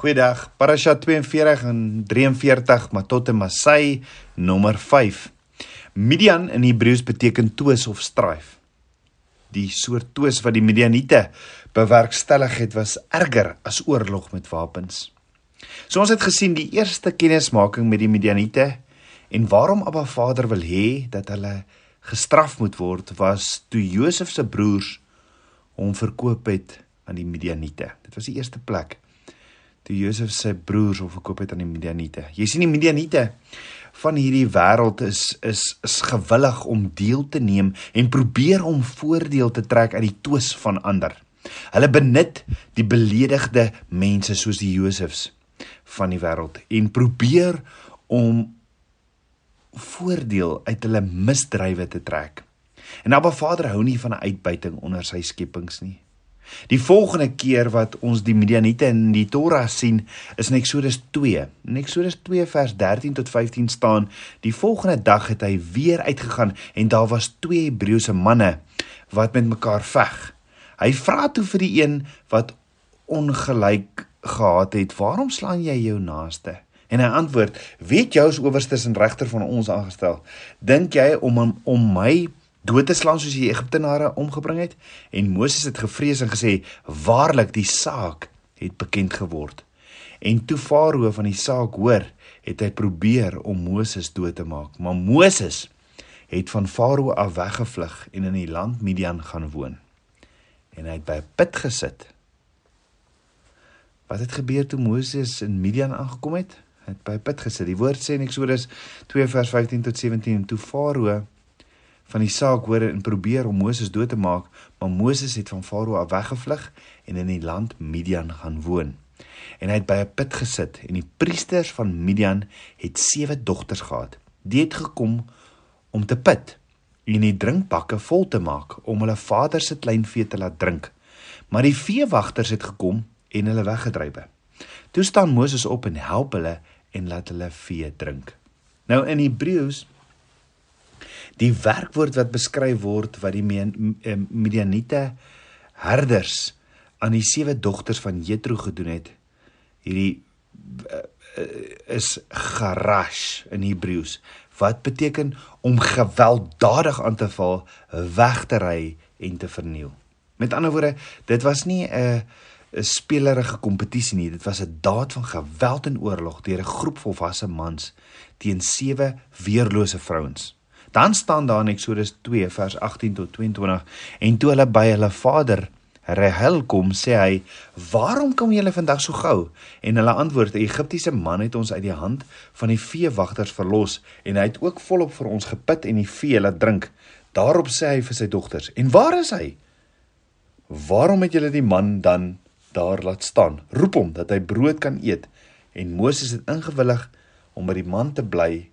Goeiedag. Parasha 42 en 43 maar tot en Masai nommer 5. Midian in Hebreëus beteken twis of strife. Die soort twis wat die Midianiete bewerkstellig het was erger as oorlog met wapens. So ons het gesien die eerste kennismaking met die Midianiete en waarom Abba Vader wil hê dat hulle gestraf moet word was toe Josef se broers hom verkoop het aan die Midianiete. Dit was die eerste plek toe Josef sy broers hom verkoop het aan die Midianiete. Jy sien die Midianiete van hierdie wêreld is is is gewillig om deel te neem en probeer om voordeel te trek uit die twis van ander. Hulle benut die beledigde mense soos die Josefs van die wêreld en probeer om voordeel uit hulle misdrywe te trek. En Abba Vader hou nie van 'n uitbuiting onder sy skepings nie. Die volgende keer wat ons die Midianiete in die Torah sien, is in Eksodus 2. In Eksodus 2 vers 13 tot 15 staan: "Die volgende dag het hy weer uitgegaan en daar was twee Hebreëse manne wat met mekaar veg. Hy vra toe vir die een wat ongelyk gehad het: "Waarom slaan jy jou naaste?" En hy antwoord: "Weet jy as owerstes en regter van ons aangestel, dink jy om om my dood te slaan soos die Egiptenare omgebring het en Moses het gevrees en gesê waarlik die saak het bekend geword. En toe Farao van die saak hoor het hy probeer om Moses dood te maak maar Moses het van Farao af weggevlug en in die land Midian gaan woon. En hy het by 'n put gesit. Wat het gebeur toe Moses in Midian aangekom het? Hy het by 'n put gesit. Die woord sê in Eksodus 2 vers 15 tot 17 en toe Farao van die saak hoor en probeer om Moses dood te maak, maar Moses het van Farao af weggevlug en in die land Midian gaan woon. En hy het by 'n put gesit en die priesters van Midian het sewe dogters gehad. Die het gekom om te put en die drinkbakke vol te maak om hulle vader se kleinvee te laat drink. Maar die veewagters het gekom en hulle weggedrywe. Toe staan Moses op en help hulle en laat hulle vee drink. Nou in Hebreëus die werkwoord wat beskryf word wat die eh, Midianiete herders aan die sewe dogters van Jethro gedoen het hierdie uh, is garash in Hebreëus wat beteken om gewelddadig aan te val, weg te ry en te verniel. Met ander woorde, dit was nie 'n 'n spelerige kompetisie nie, dit was 'n daad van geweld en oorlog deur 'n groep volwasse mans teen sewe weerlose vrouens. Dan staan daar in Eksodus 2 vers 18 tot 22 en toe hulle by hulle vader Rahel kom, sê hy: "Waarom kom julle vandag so gou?" En hulle antwoord: "’n Egiptiese man het ons uit die hand van die veewagters verlos en hy het ook volop vir ons gepit en die vee laat drink." Daarop sê hy vir sy dogters: "En waar is hy? Waarom het julle die man dan daar laat staan? Roep hom dat hy brood kan eet." En Moses het ingewillig om by die man te bly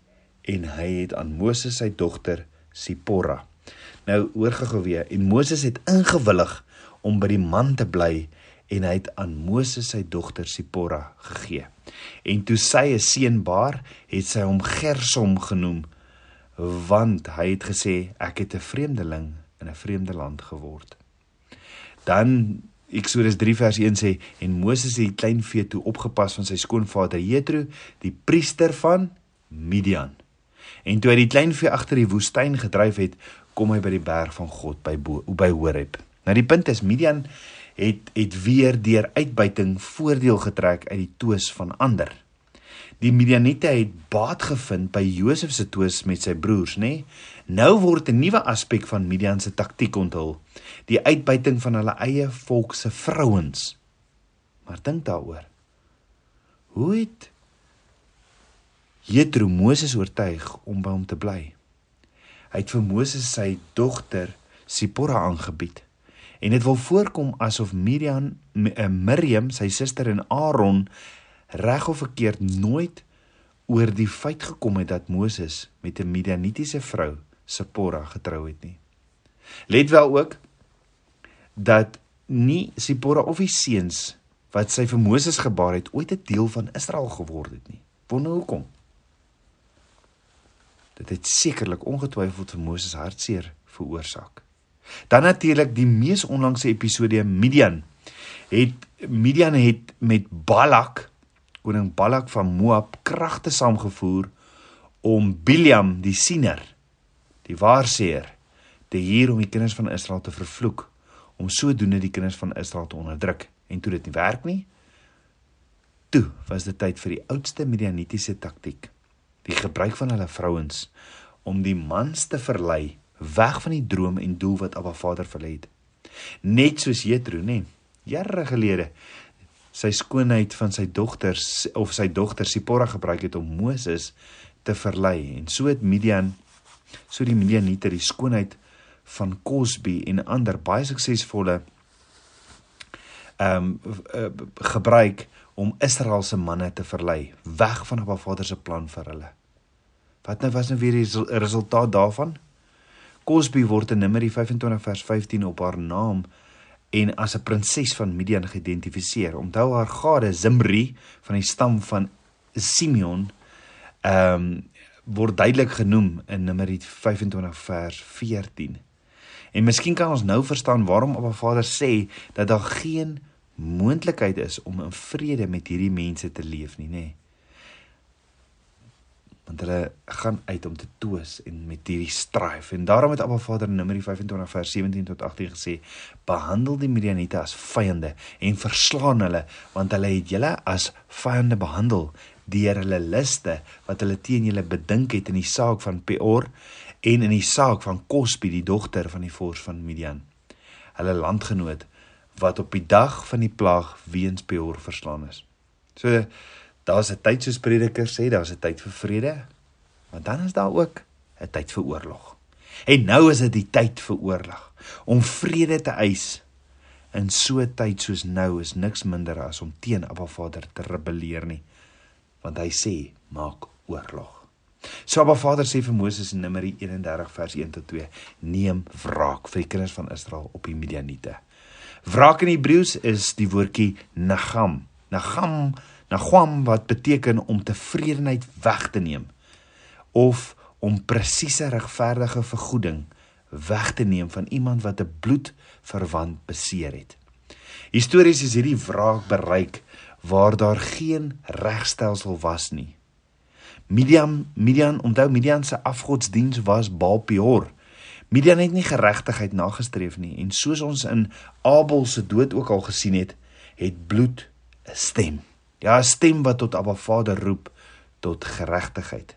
en hy het aan Moses sy dogter Sipora. Nou hoor gou weer, en Moses het ingewillig om by die man te bly en hy het aan Moses sy dogter Sipora gegee. En toe sy 'n seun baar, het sy hom Gersom genoem want hy het gesê ek het 'n vreemdeling in 'n vreemde land geword. Dan Eksodus 3 vers 1 sê en Moses het die klein vee toe opgepas van sy skoonvader Jethro, die priester van Midian. En toe hy die klein vee agter die woestyn gedryf het, kom hy by die berg van God by Bo, by Horeb. Nou die punt is Midian het het weer deur uitbuiting voordeel getrek uit die toes van ander. Die Midianiete het baat gevind by Josef se toes met sy broers, nê? Nou word 'n nuwe aspek van Midian se taktik onthul, die uitbuiting van hulle eie volk se vrouens. Maar dink daaroor. Hoe het Jethro Moses oortuig om by hom te bly. Hy het vir Moses sy dogter Sipora aangebied. En dit wil voorkom asof Miriam eh, Miriam, sy suster en Aaron reg of verkeerd nooit oor die feit gekom het dat Moses met 'n Midianitiese vrou, Sipora, getrou het nie. Let wel ook dat nie Sipora of die seuns wat sy vir Moses gebaar het ooit 'n deel van Israel geword het nie. Wonder hoekom? Dit het sekerlik ongetwyfeld vir Moses hartseer veroorsaak. Dan natuurlik die mees onlangse episode Midian. Het Midian het met Balak koning Balak van Moab kragte saamgevoer om Biliam die siener, die waarseer, te hier om die kinders van Israel te vervloek, om sodoende die kinders van Israel te onderdruk. En toe dit nie werk nie, toe was dit tyd vir die oudste Midianitiese taktiek, die gebruik van hulle vrouens om die mans te verlei weg van die droom en doel wat Abba Vader vir hulle het. Net soos Jethro, nê, jare gelede sy skoonheid van sy dogters of sy dogter Sipora gebruik het om Moses te verlei en so het Midian so die Midianite die skoonheid van Cosby en ander baie suksesvolle ehm um, uh, gebruik om Israel se manne te verlei weg van Abba Vader se plan vir hulle. Wat nou was nou weer die resultaat daarvan? Cosby word in Numeri 25 vers 15 op haar naam en as 'n prinses van Midian geïdentifiseer. Onthou haar gade Zimri van die stam van Simeon ehm um, word duidelik genoem in Numeri 25 vers 14. En miskien kan ons nou verstaan waarom Abba Vader sê dat daar geen moontlikheid is om in vrede met hierdie mense te leef nie, nê? Nee want hulle gaan uit om te toos en met hierdie strife en daarom het Abba Vader in Numeri 25 vers 17 tot 18 gesê behandel die Midianiete as vyande en verslaan hulle want hulle het julle as vyande behandel deur hulle liste wat hulle teen julle bedink het in die saak van Peor en in die saak van Cosbi die dogter van die vors van Midian hulle landgenoot wat op die dag van die plaag weens Peor verslaan is so Daar's 'n tyd soos predikers sê, daar's 'n tyd vir vrede, maar dan is daar ook 'n tyd vir oorlog. En nou is dit die tyd vir oorlog, om vrede te eis. In so 'n tyd soos nou is niks minder as om teen Abba Vader te rebelleer nie, want hy sê, maak oorlog. So Abba Vader sê vir Moses in Numeri 31 vers 1 tot 2: Neem wraak vir die kinders van Israel op die Midianiete. Wraak in Hebreëus is die woordjie nagam. Nagam Nagwam wat beteken om tevredenheid weg te neem of om presiese regverdige vergoeding weg te neem van iemand wat 'n bloedverwant beseer het. Histories is hierdie wraak bereik waar daar geen regstelsel was nie. Midian Midian onthou Midian se afgodsdiens was Baal Peor. Midian het nie geregtigheid nagestreef nie en soos ons in Abel se dood ook al gesien het, het bloed 'n stem. Ja, 'n stem wat tot Abba Vader roep tot geregtigheid.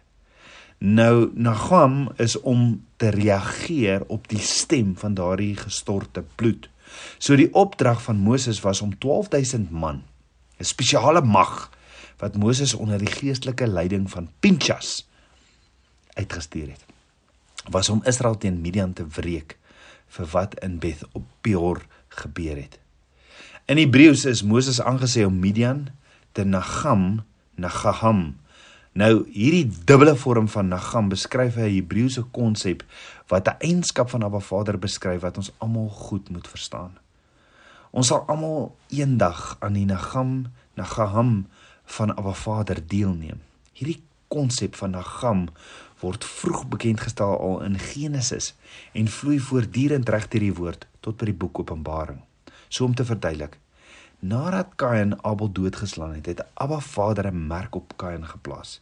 Nou Nagam is om te reageer op die stem van daardie gestorte bloed. So die opdrag van Moses was om 12000 man, 'n spesiale mag wat Moses onder die geestelike leiding van Pinchas uitgestuur het. Was om Israel teen Midian te wreek vir wat in Beth op Peor gebeur het. In Hebreëus is Moses aangesê om Midian te Nagam, Nagaham. Nou hierdie dubbele vorm van Nagam beskryf 'n Hebreëse konsep wat 'n eienskap van Abba Vader beskryf wat ons almal goed moet verstaan. Ons sal almal eendag aan die Nagam, Nagaham van Abba Vader deelneem. Hierdie konsep van Nagam word vroeg bekend gestel al in Genesis en vloei voortdurend reg deur die woord tot by die boek Openbaring. So om te verduidelik, Nadat Kain Abel doodgeslaan het, het Abba Vader 'n merk op Kain geplaas.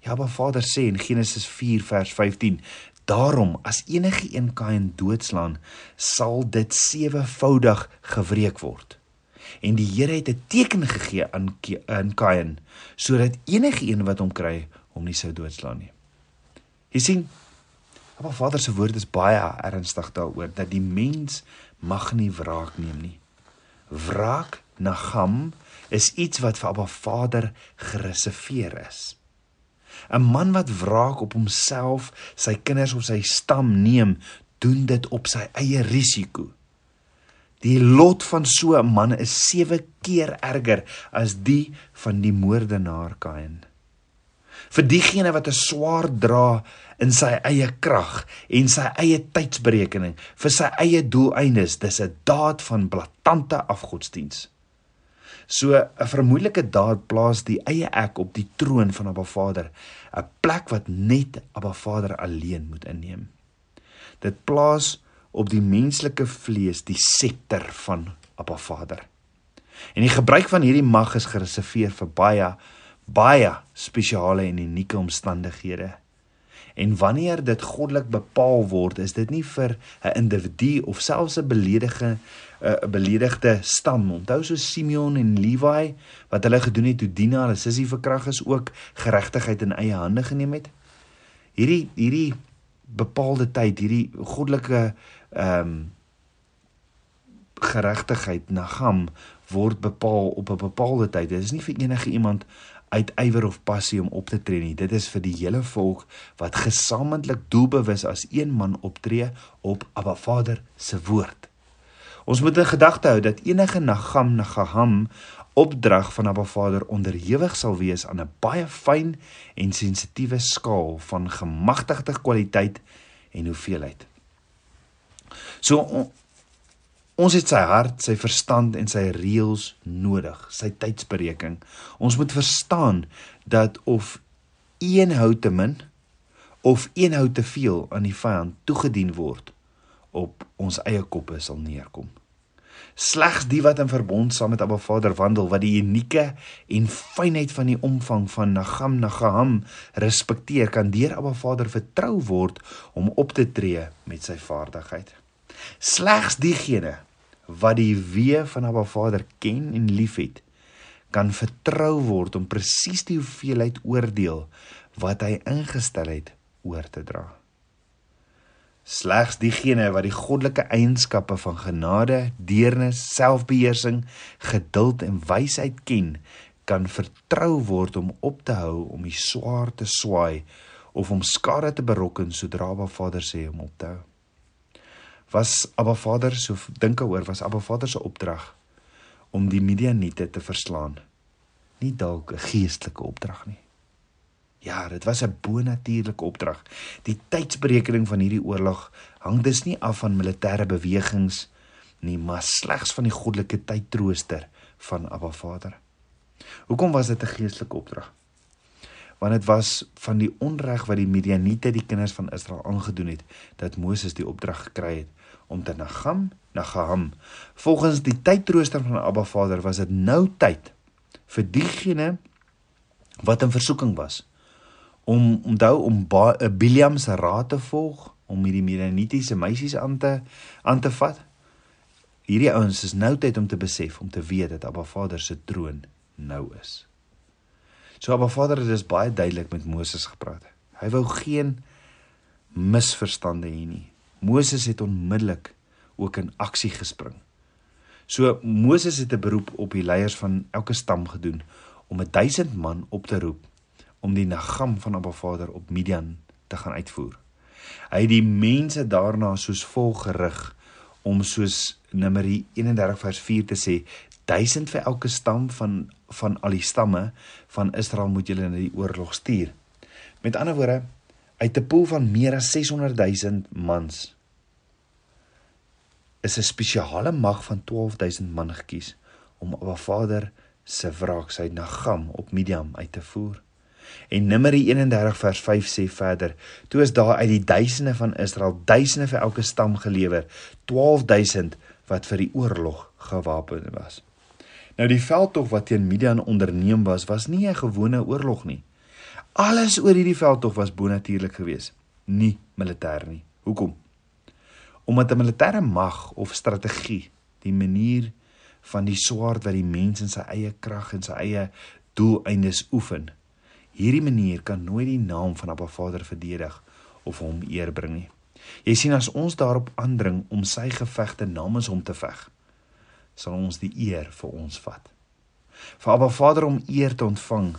Ja, Abba Vader sê in Genesis 4 vers 15: "Daarom as enige een Kain doodslaan, sal dit sewevoudig gewreek word." En die Here het 'n teken gegee aan Kain sodat enige een wat hom kry, hom nie sou doodslaan nie. Jy sien, Abba Vader se woord is baie ernstig daaroor dat die mens mag nie wraak neem nie. Wraak Nagam is iets wat vir Abba Vader gereserveer is. 'n Man wat wraak op homself, sy kinders of sy stam neem, doen dit op sy eie risiko. Die lot van so 'n man is 7 keer erger as die van die moordenaar Kain. Vir diegene wat 'n swaard dra in sy eie krag en sy eie tydsberekening vir sy eie doeleindes, dis 'n daad van blaatante afgodsdiens. So 'n vermoedelike daad plaas die eie ek op die troon van Abba Vader, 'n plek wat net Abba Vader alleen moet inneem. Dit plaas op die menslike vlees die septer van Abba Vader. En die gebruik van hierdie mag is gereserveer vir baie baie spesiale en unieke omstandighede. En wanneer dit goddelik bepaal word, is dit nie vir 'n individu of selfs 'n beledige 'n beledigde stam. Onthou so Simeon en Levi wat hulle gedoen het toe Dina hulle sussie verkrag is ook geregtigheid in eie hande geneem het. Hierdie hierdie bepaalde tyd, hierdie goddelike ehm um, geregtigheid Nagam word bepaal op 'n bepaalde tyd. Dit is nie vir enige iemand uit ywer of passie om op te tree nie. Dit is vir die hele volk wat gesamentlik doelbewus as een man optree op Abba Vader se woord. Ons moet in gedagte hou dat enige Nagam Nagaham opdrag van Abba Vader onderhewig sal wees aan 'n baie fyn en sensitiewe skaal van gemagtigde kwaliteit en hoeveelheid. So Ons het sy hart, sy verstand en sy reëls nodig, sy tydsberekening. Ons moet verstaan dat of een hout te min of een hout te veel aan die vyand toegedien word op ons eie koppe sal neerkom. Slegs die wat in verbond saam met Abba Vader wandel, wat die unieke en fynheid van die omvang van Nagam Nagaham respekteer, kan deur Abba Vader vertrou word om op te tree met sy vaardigheid. Slegs diegene wat die wee van Abba Vader ken en liefhet, kan vertrou word om presies die hoeveelheid oordeel wat hy ingestel het oor te dra. Slegs diegene wat die goddelike eienskappe van genade, deernis, selfbeheersing, geduld en wysheid ken, kan vertrou word om op te hou om die swaar te swaai of om skade te berokken sodra Abba Vader sê om op te hou was Abba Vader so dink oor was Abba Vader se opdrag om die Midianiete te verslaan. Nie dalk 'n geestelike opdrag nie. Ja, dit was 'n bonatuurlike opdrag. Die tydsberekening van hierdie oorlog hang dus nie af van militêre bewegings nie, maar slegs van die goddelike tydtrooster van Abba Vader. Hoekom was dit 'n geestelike opdrag? Want dit was van die onreg wat die Midianiete die kinders van Israel aangedoen het dat Moses die opdrag gekry het om te Nagam, Nagaham. Volgens die tydrooster van Abba Vader was dit nou tyd vir diegene wat in versoeking was om onthou om eh, Biliam se raad te volg om hierdie Midianitiese meisies aan te aan te vat. Hierdie ouens is nou tyd om te besef om te weet dat Abba Vader se troon nou is. So Abba Vader het dus baie duidelik met Moses gepraat. Hy wou geen misverstande hê nie. Moses het onmiddellik ook in aksie gespring. So Moses het 'n beroep op die leiers van elke stam gedoen om 1000 man op te roep om die nagam van Abba Vader op Midian te gaan uitvoer. Hy het die mense daarna soos volg gerig om soos Numeri 31 vers 4 te sê 1000 vir elke stam van van al die stamme van Israel moet julle in die oorlog stuur. Met ander woorde, uit 'n pool van meer as 600 000 mans is 'n spesiale mag van 12000 man gekies om Abba Vader se wraak sy Nagam op Midian uit te voer. En Numeri 31 vers 5 sê verder: Toe is daar uit die duisende van Israel duisende vir elke stam gelewer, 12000 wat vir die oorlog gewapen was. Nou die veldtog wat teen Midian onderneem was, was nie 'n gewone oorlog nie. Alles oor hierdie veldtog was bonatuurlik geweest, nie militêr nie. Hoekom? Omdat 'n militêre mag of strategie die manier van die swaard wat die mens in sy eie krag en sy eie doeleindes oefen. Hierdie manier kan nooit die naam van Abba Vader verdedig of hom eer bring nie. Jy sien as ons daarop aandring om sy gevegte namens hom te veg, sal ons die eer vir ons vat. Vir Abba Vader om eer te ontvang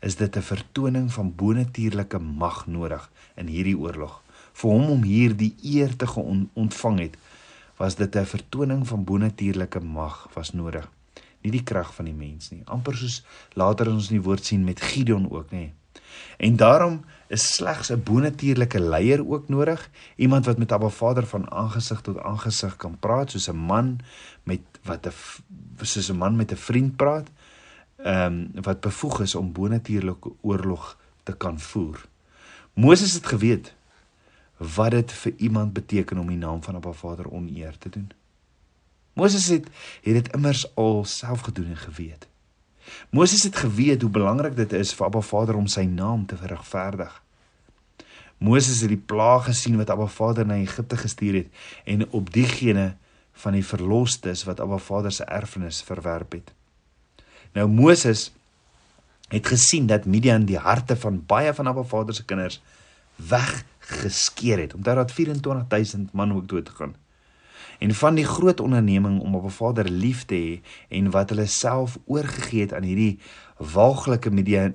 is dit 'n vertoning van bonatuurlike mag nodig in hierdie oorlog. Vir hom om hier die eer te ontvang het, was dit 'n vertoning van bonatuurlike mag was nodig, nie die krag van die mens nie. amper soos later ons in die woord sien met Gideon ook, nê. En daarom is slegs 'n bonatuurlike leier ook nodig, iemand wat met Abba Vader van aangesig tot aangesig kan praat soos 'n man met wat 'n soos 'n man met 'n vriend praat ehm um, wat bevoeg is om bonatuurlike oorlog te kan voer. Moses het geweet wat dit vir iemand beteken om die naam van 'n Vader oneer te doen. Moses het het dit immers al self gedoen en geweet. Moses het geweet hoe belangrik dit is vir Abba Vader om sy naam te regverdig. Moses het die plaag gesien wat Abba Vader na Egipte gestuur het en op diegene van die verlosters wat Abba Vader se erfenis verwerp het. Nou Moses het gesien dat Midian die harte van baie van Abba Vader se kinders weggeskeer het omdat dat 24000 man ook dood gegaan. En van die groot onderneming om op 'n Vader lief te hê en wat hulle self oorgegee het aan hierdie waaglike Midian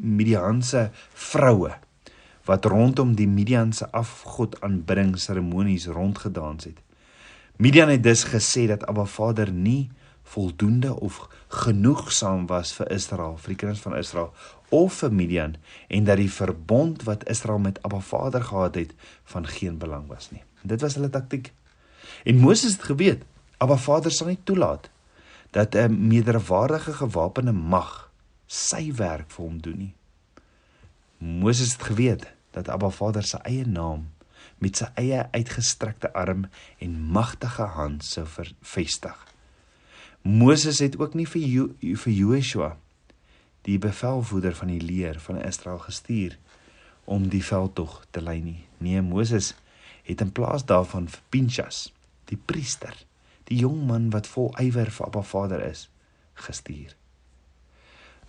Midianse vroue wat rondom die Midianse afgod aanbidding seremonies rondgedans het. Midian het dus gesê dat Abba Vader nie voldoende of genoegsaam was vir Israel, vir die kinders van Israel of vir Midian en dat die verbond wat Israel met Abba Vader gehad het van geen belang was nie. Dit was hulle taktik. En Moses het geweet Abba Vader sal nie toelaat dat 'n meerderwaardige gewapende mag sy werk vir hom doen nie. Moses het geweet dat Abba Vader se eie naam met sy eie uitgestrekte arm en magtige hand sou vestig. Moses het ook nie vir jo vir Joshua die bevelvoerder van die leer van Israel gestuur om die veldtog te lei nie. Nee, Moses het in plaas daarvan vir Pinchas, die priester, die jong man wat vol ywer vir Abba Vader is, gestuur.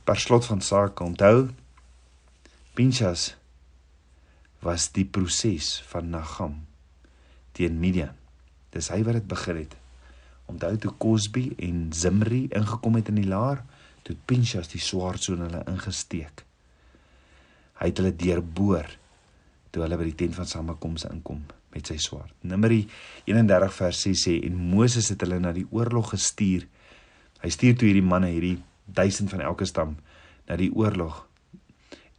Per slot van sake onthou Pinchas was die proses van Nagam teen Midian. Dis hy wat dit begin het. Onthou toe Cosby en Zimri ingekom het in die laar, toe Pinchas die swaard so in hulle ingesteek. Hy het hulle deurboor toe hulle by die tent van samekoms inkom met sy swaard. Numeri 31 vers 6 sê en Moses het hulle na die oorlog gestuur. Hy stuur toe hierdie manne, hierdie 1000 van elke stam na die oorlog.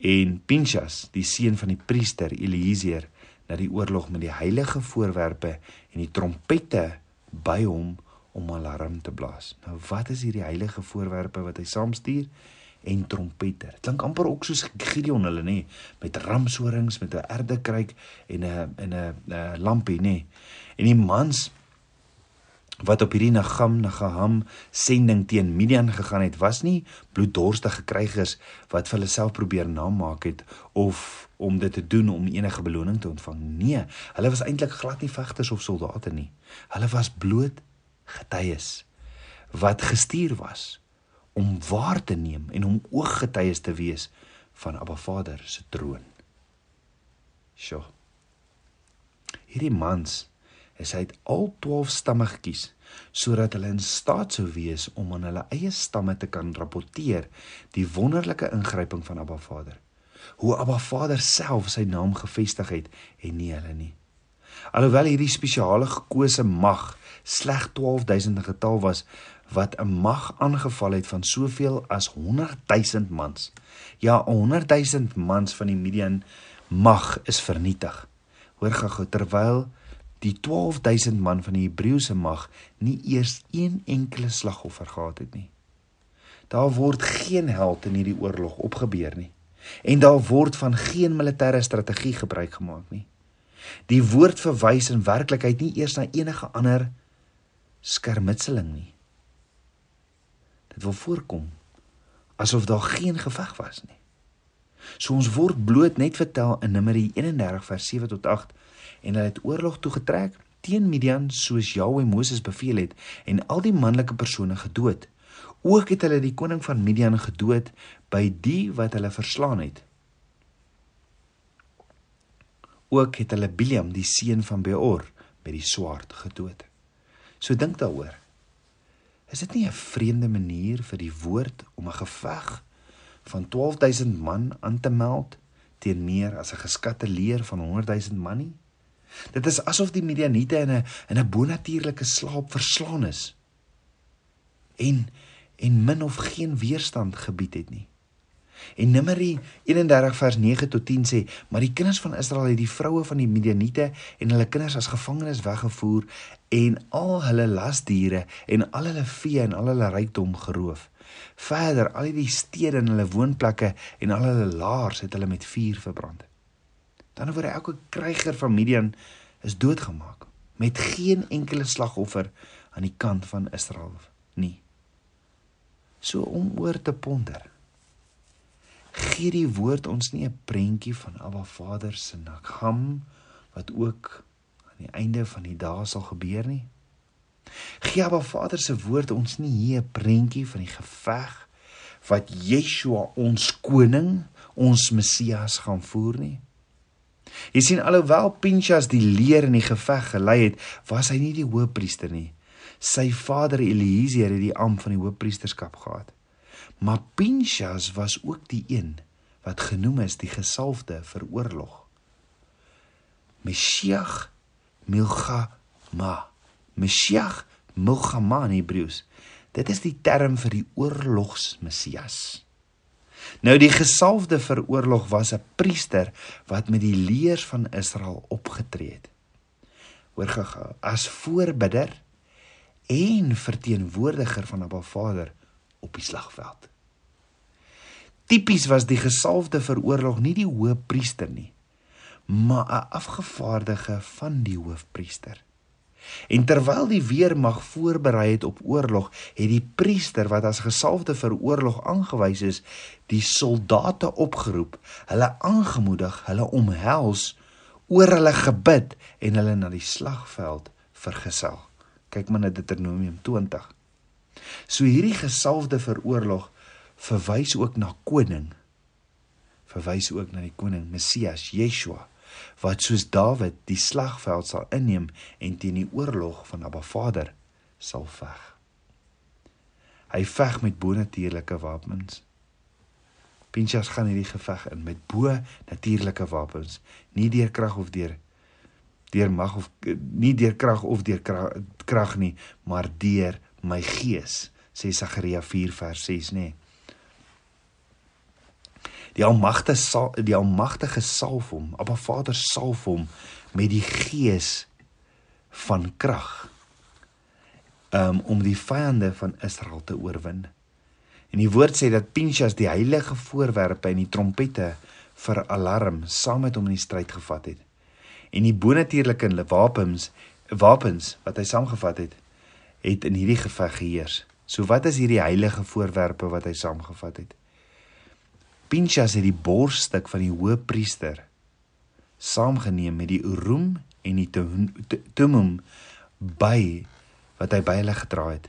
En Pinchas, die seun van die priester Eliezer, na die oorlog met die heilige voorwerpe en die trompette by hom om alarm te blaas. Nou wat is hierdie heilige voorwerpe wat hy saamstuur? En trompette. Dit klink amper ook soos Gideon hulle nê, met ramshorings, met 'n erdekruik en 'n en 'n lampie nê. En die mans wat op hierdie Nagam Nagaham sending teen Midian gegaan het, was nie bloeddorstige krygers wat vir hulle self probeer namaak het of om dit te doen om enige beloning te ontvang. Nee, hulle was eintlik glad nie vegters of soldate nie. Hulle was bloot getuies wat gestuur was om waar te neem en om ooggetuies te wees van Abba Vader se troon. Sjoe. Hierdie mans is uit al 12 stamme gekies sodat hulle in staat sou wees om aan hulle eie stamme te kan rapporteer die wonderlike ingryping van Abba Vader. Hoe Abba Vader self sy naam gevestig het en nie hulle nie. Alhoewel hierdie spesiale gekose mag slegs 12000 in getal was wat 'n mag aangeval het van soveel as 100000 mans. Ja, 100000 mans van die Midian mag is vernietig. Hoor gou terwyl die 12000 man van die Hebreëse mag nie eers een enkele slagoffer gehad het nie. Daar word geen held in hierdie oorlog opgebeur nie. En daar word van geen militêre strategie gebruik gemaak nie. Die woord verwys in werklikheid nie eers na enige ander skermutseling nie. Dit wil voorkom asof daar geen geveg was nie. So ons word bloot net vertel in Numeri 31 vers 7 tot 8 en hulle het oorlog toegetrek teen Midian soos Jahwe Moses beveel het en al die manlike persone gedood. Ook het hulle die koning van Midian gedood by die wat hulle verslaan het. Ook het hulle Biliam die seun van Beor met die swaard gedood. So dink daaroor. Is dit nie 'n vreemde manier vir die woord om 'n geveg van 12000 man aan te meld teen meer as 'n geskatte leer van 100000 man nie? Dit is asof die Midianiete in 'n in 'n bonatuurlike slaap verslaan is en en min of geen weerstand gebied het nie. En Numeri 31 vers 9 tot 10 sê: "Maar die kinders van Israel het die vroue van die Midianiete en hulle kinders as gevangenes weggevoer en al hulle lasdiere en al hulle vee en al hulle rykdom geroof. Verder al die stede en hulle woonplekke en al hulle laars het hulle met vuur verbrand." Dan word elke kryger van Midian is doodgemaak met geen enkele slagoffer aan die kant van Israel nie. So om oor te ponder. Gee die woord ons nie 'n prentjie van Abba Vader se nagam wat ook aan die einde van die dae sal gebeur nie. Gee Abba Vader se woord ons nie hier 'n prentjie van die geveg wat Yeshua ons koning, ons Messias gaan voer nie. Jy sien alhoewel Pinchas die leer in die geveg gelei het, was hy nie die hoëpriester nie. Sy vader Eliezer het die am van die hoëpriesterskap gehad. Maar Pinchas was ook die een wat genoem is die gesalfde vir oorlog. Meshiach Milchama. Meshiach Milchama in Hebreëus. Dit is die term vir die oorlogsmessias. Nou die gesalfde vir oorlog was 'n priester wat met die leers van Israel opgetree het. Hoor gou, as voorbidder en verteenwoordiger van Abba Vader op die slagveld. Tipies was die gesalfde vir oorlog nie die hoëpriester nie, maar 'n afgevaardige van die hoofpriester. En terwyl die weermag voorberei het op oorlog, het die priester wat as gesalfde vir oorlog aangewys is, die soldate opgeroep, hulle aangemoedig, hulle omhels, oor hulle gebid en hulle na die slagveld vergesel. Kyk maar na Deuteronomium 20. So hierdie gesalfde vir oorlog verwys ook na koning. Verwys ook na die koning Messias, Yeshua wat soos Dawid die slagveld sal inneem en teen die oorlog van Abba Vader sal veg. Hy veg met bonatuurlike wapens. Pinchas gaan hierdie geveg in met bo natuurlike wapens, nie deur krag of deur deur mag of nie deur krag of deur krag nie, maar deur my gees, sê Sagaria 4 vers 6 nê. Nee. Die almagtige sal die almagtige salf hom, Abba Vader salf hom met die gees van krag. Um om die vyande van Israel te oorwin. En die woord sê dat Pinchas die heilige voorwerpe en die trompette vir alarm saam met hom in die stryd gevat het. En die bonatuurlike wapens wapens wat hy saamgevat het, het in hierdie geveg geheers. So wat is hierdie heilige voorwerpe wat hy saamgevat het? Pinchas het die borsstuk van die hoëpriester saamgeneem met die urum en die tumum by wat hy by hulle gedra het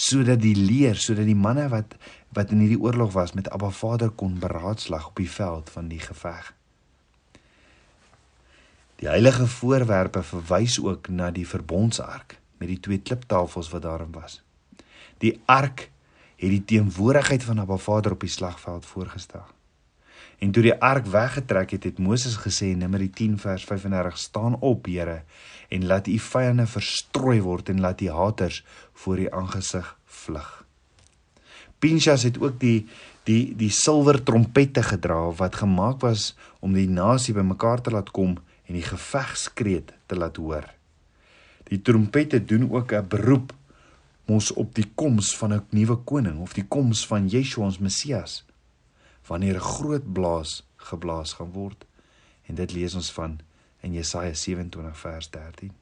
sodat die leer sodat die manne wat wat in hierdie oorlog was met Abba Vader kon beraadslag op die veld van die geveg. Die heilige voorwerpe verwys ook na die verbondsark met die twee kliptafels wat daarin was. Die ark het die teenwoordigheid van Abba Vader op die slagveld voorgestel. En toe die ark weggetrek het, het Moses gesê in Numeri 10 vers 35: "Staan op, Here, en laat u vyande verstrooi word en laat die haters voor u aangesig vlug." Pinchas het ook die die die silwer trompette gedra wat gemaak was om die nasie bymekaar te laat kom en die gevegskreet te laat hoor. Die trompette doen ook 'n beroep mos op die koms van 'n nuwe koning of die koms van Yeshua ons Messias wanneer 'n groot blaas geblaas gaan word en dit lees ons van in Jesaja 27 vers 13.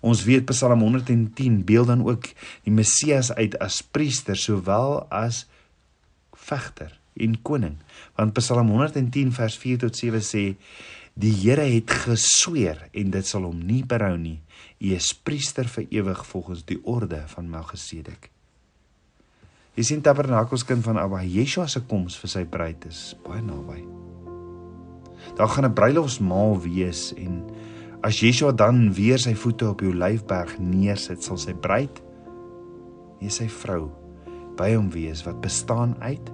Ons weet Psalm 110 beeld dan ook die Messias uit as priester sowel as vegter en koning want Psalm 110 vers 4 tot 7 sê die Here het gesweer en dit sal hom nie berou nie u is priester vir ewig volgens die orde van Melchisedek Jy sien Tabernakels kind van Abba, Yeshua se koms vir sy bruid is baie naby. Daar gaan 'n bruilofsmaal wees en as Yeshua dan weer sy voete op die Olyfberg neersit, sal sy bruid, nie sy vrou, by hom wees wat bestaan uit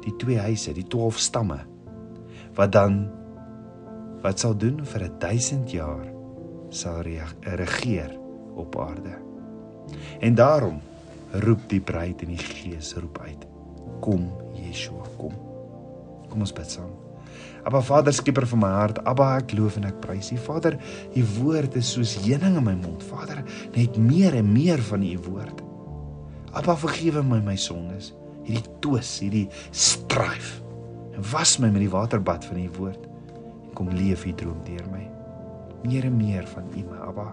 die twee huise, die 12 stamme wat dan wat sal doen vir 'n 1000 jaar sal regeer op aarde. En daarom roep die bruid en die gees roep uit. Kom Yeshua, kom. Kom ons bid saam. Aba Vader, skieper van my hart, Aba, ek loof en ek prys U. Vader, U woord is soos heuning in my mond. Vader, net meer en meer van U woord. Aba, vergewe my my sondes, hierdie twis, hierdie stryf. En was my met die waterbad van U woord. Kom leef U droom deur my. Meer en meer van U, my Abba.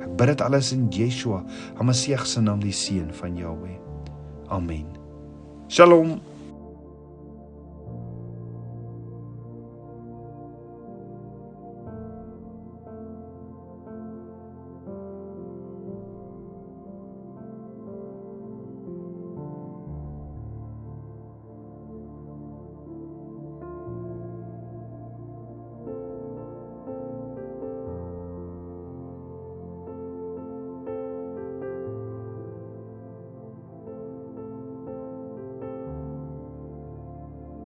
Ek bid dit alles in Yeshua, Hamasieg se naam, die seun van Jahweh. Amen. Shalom.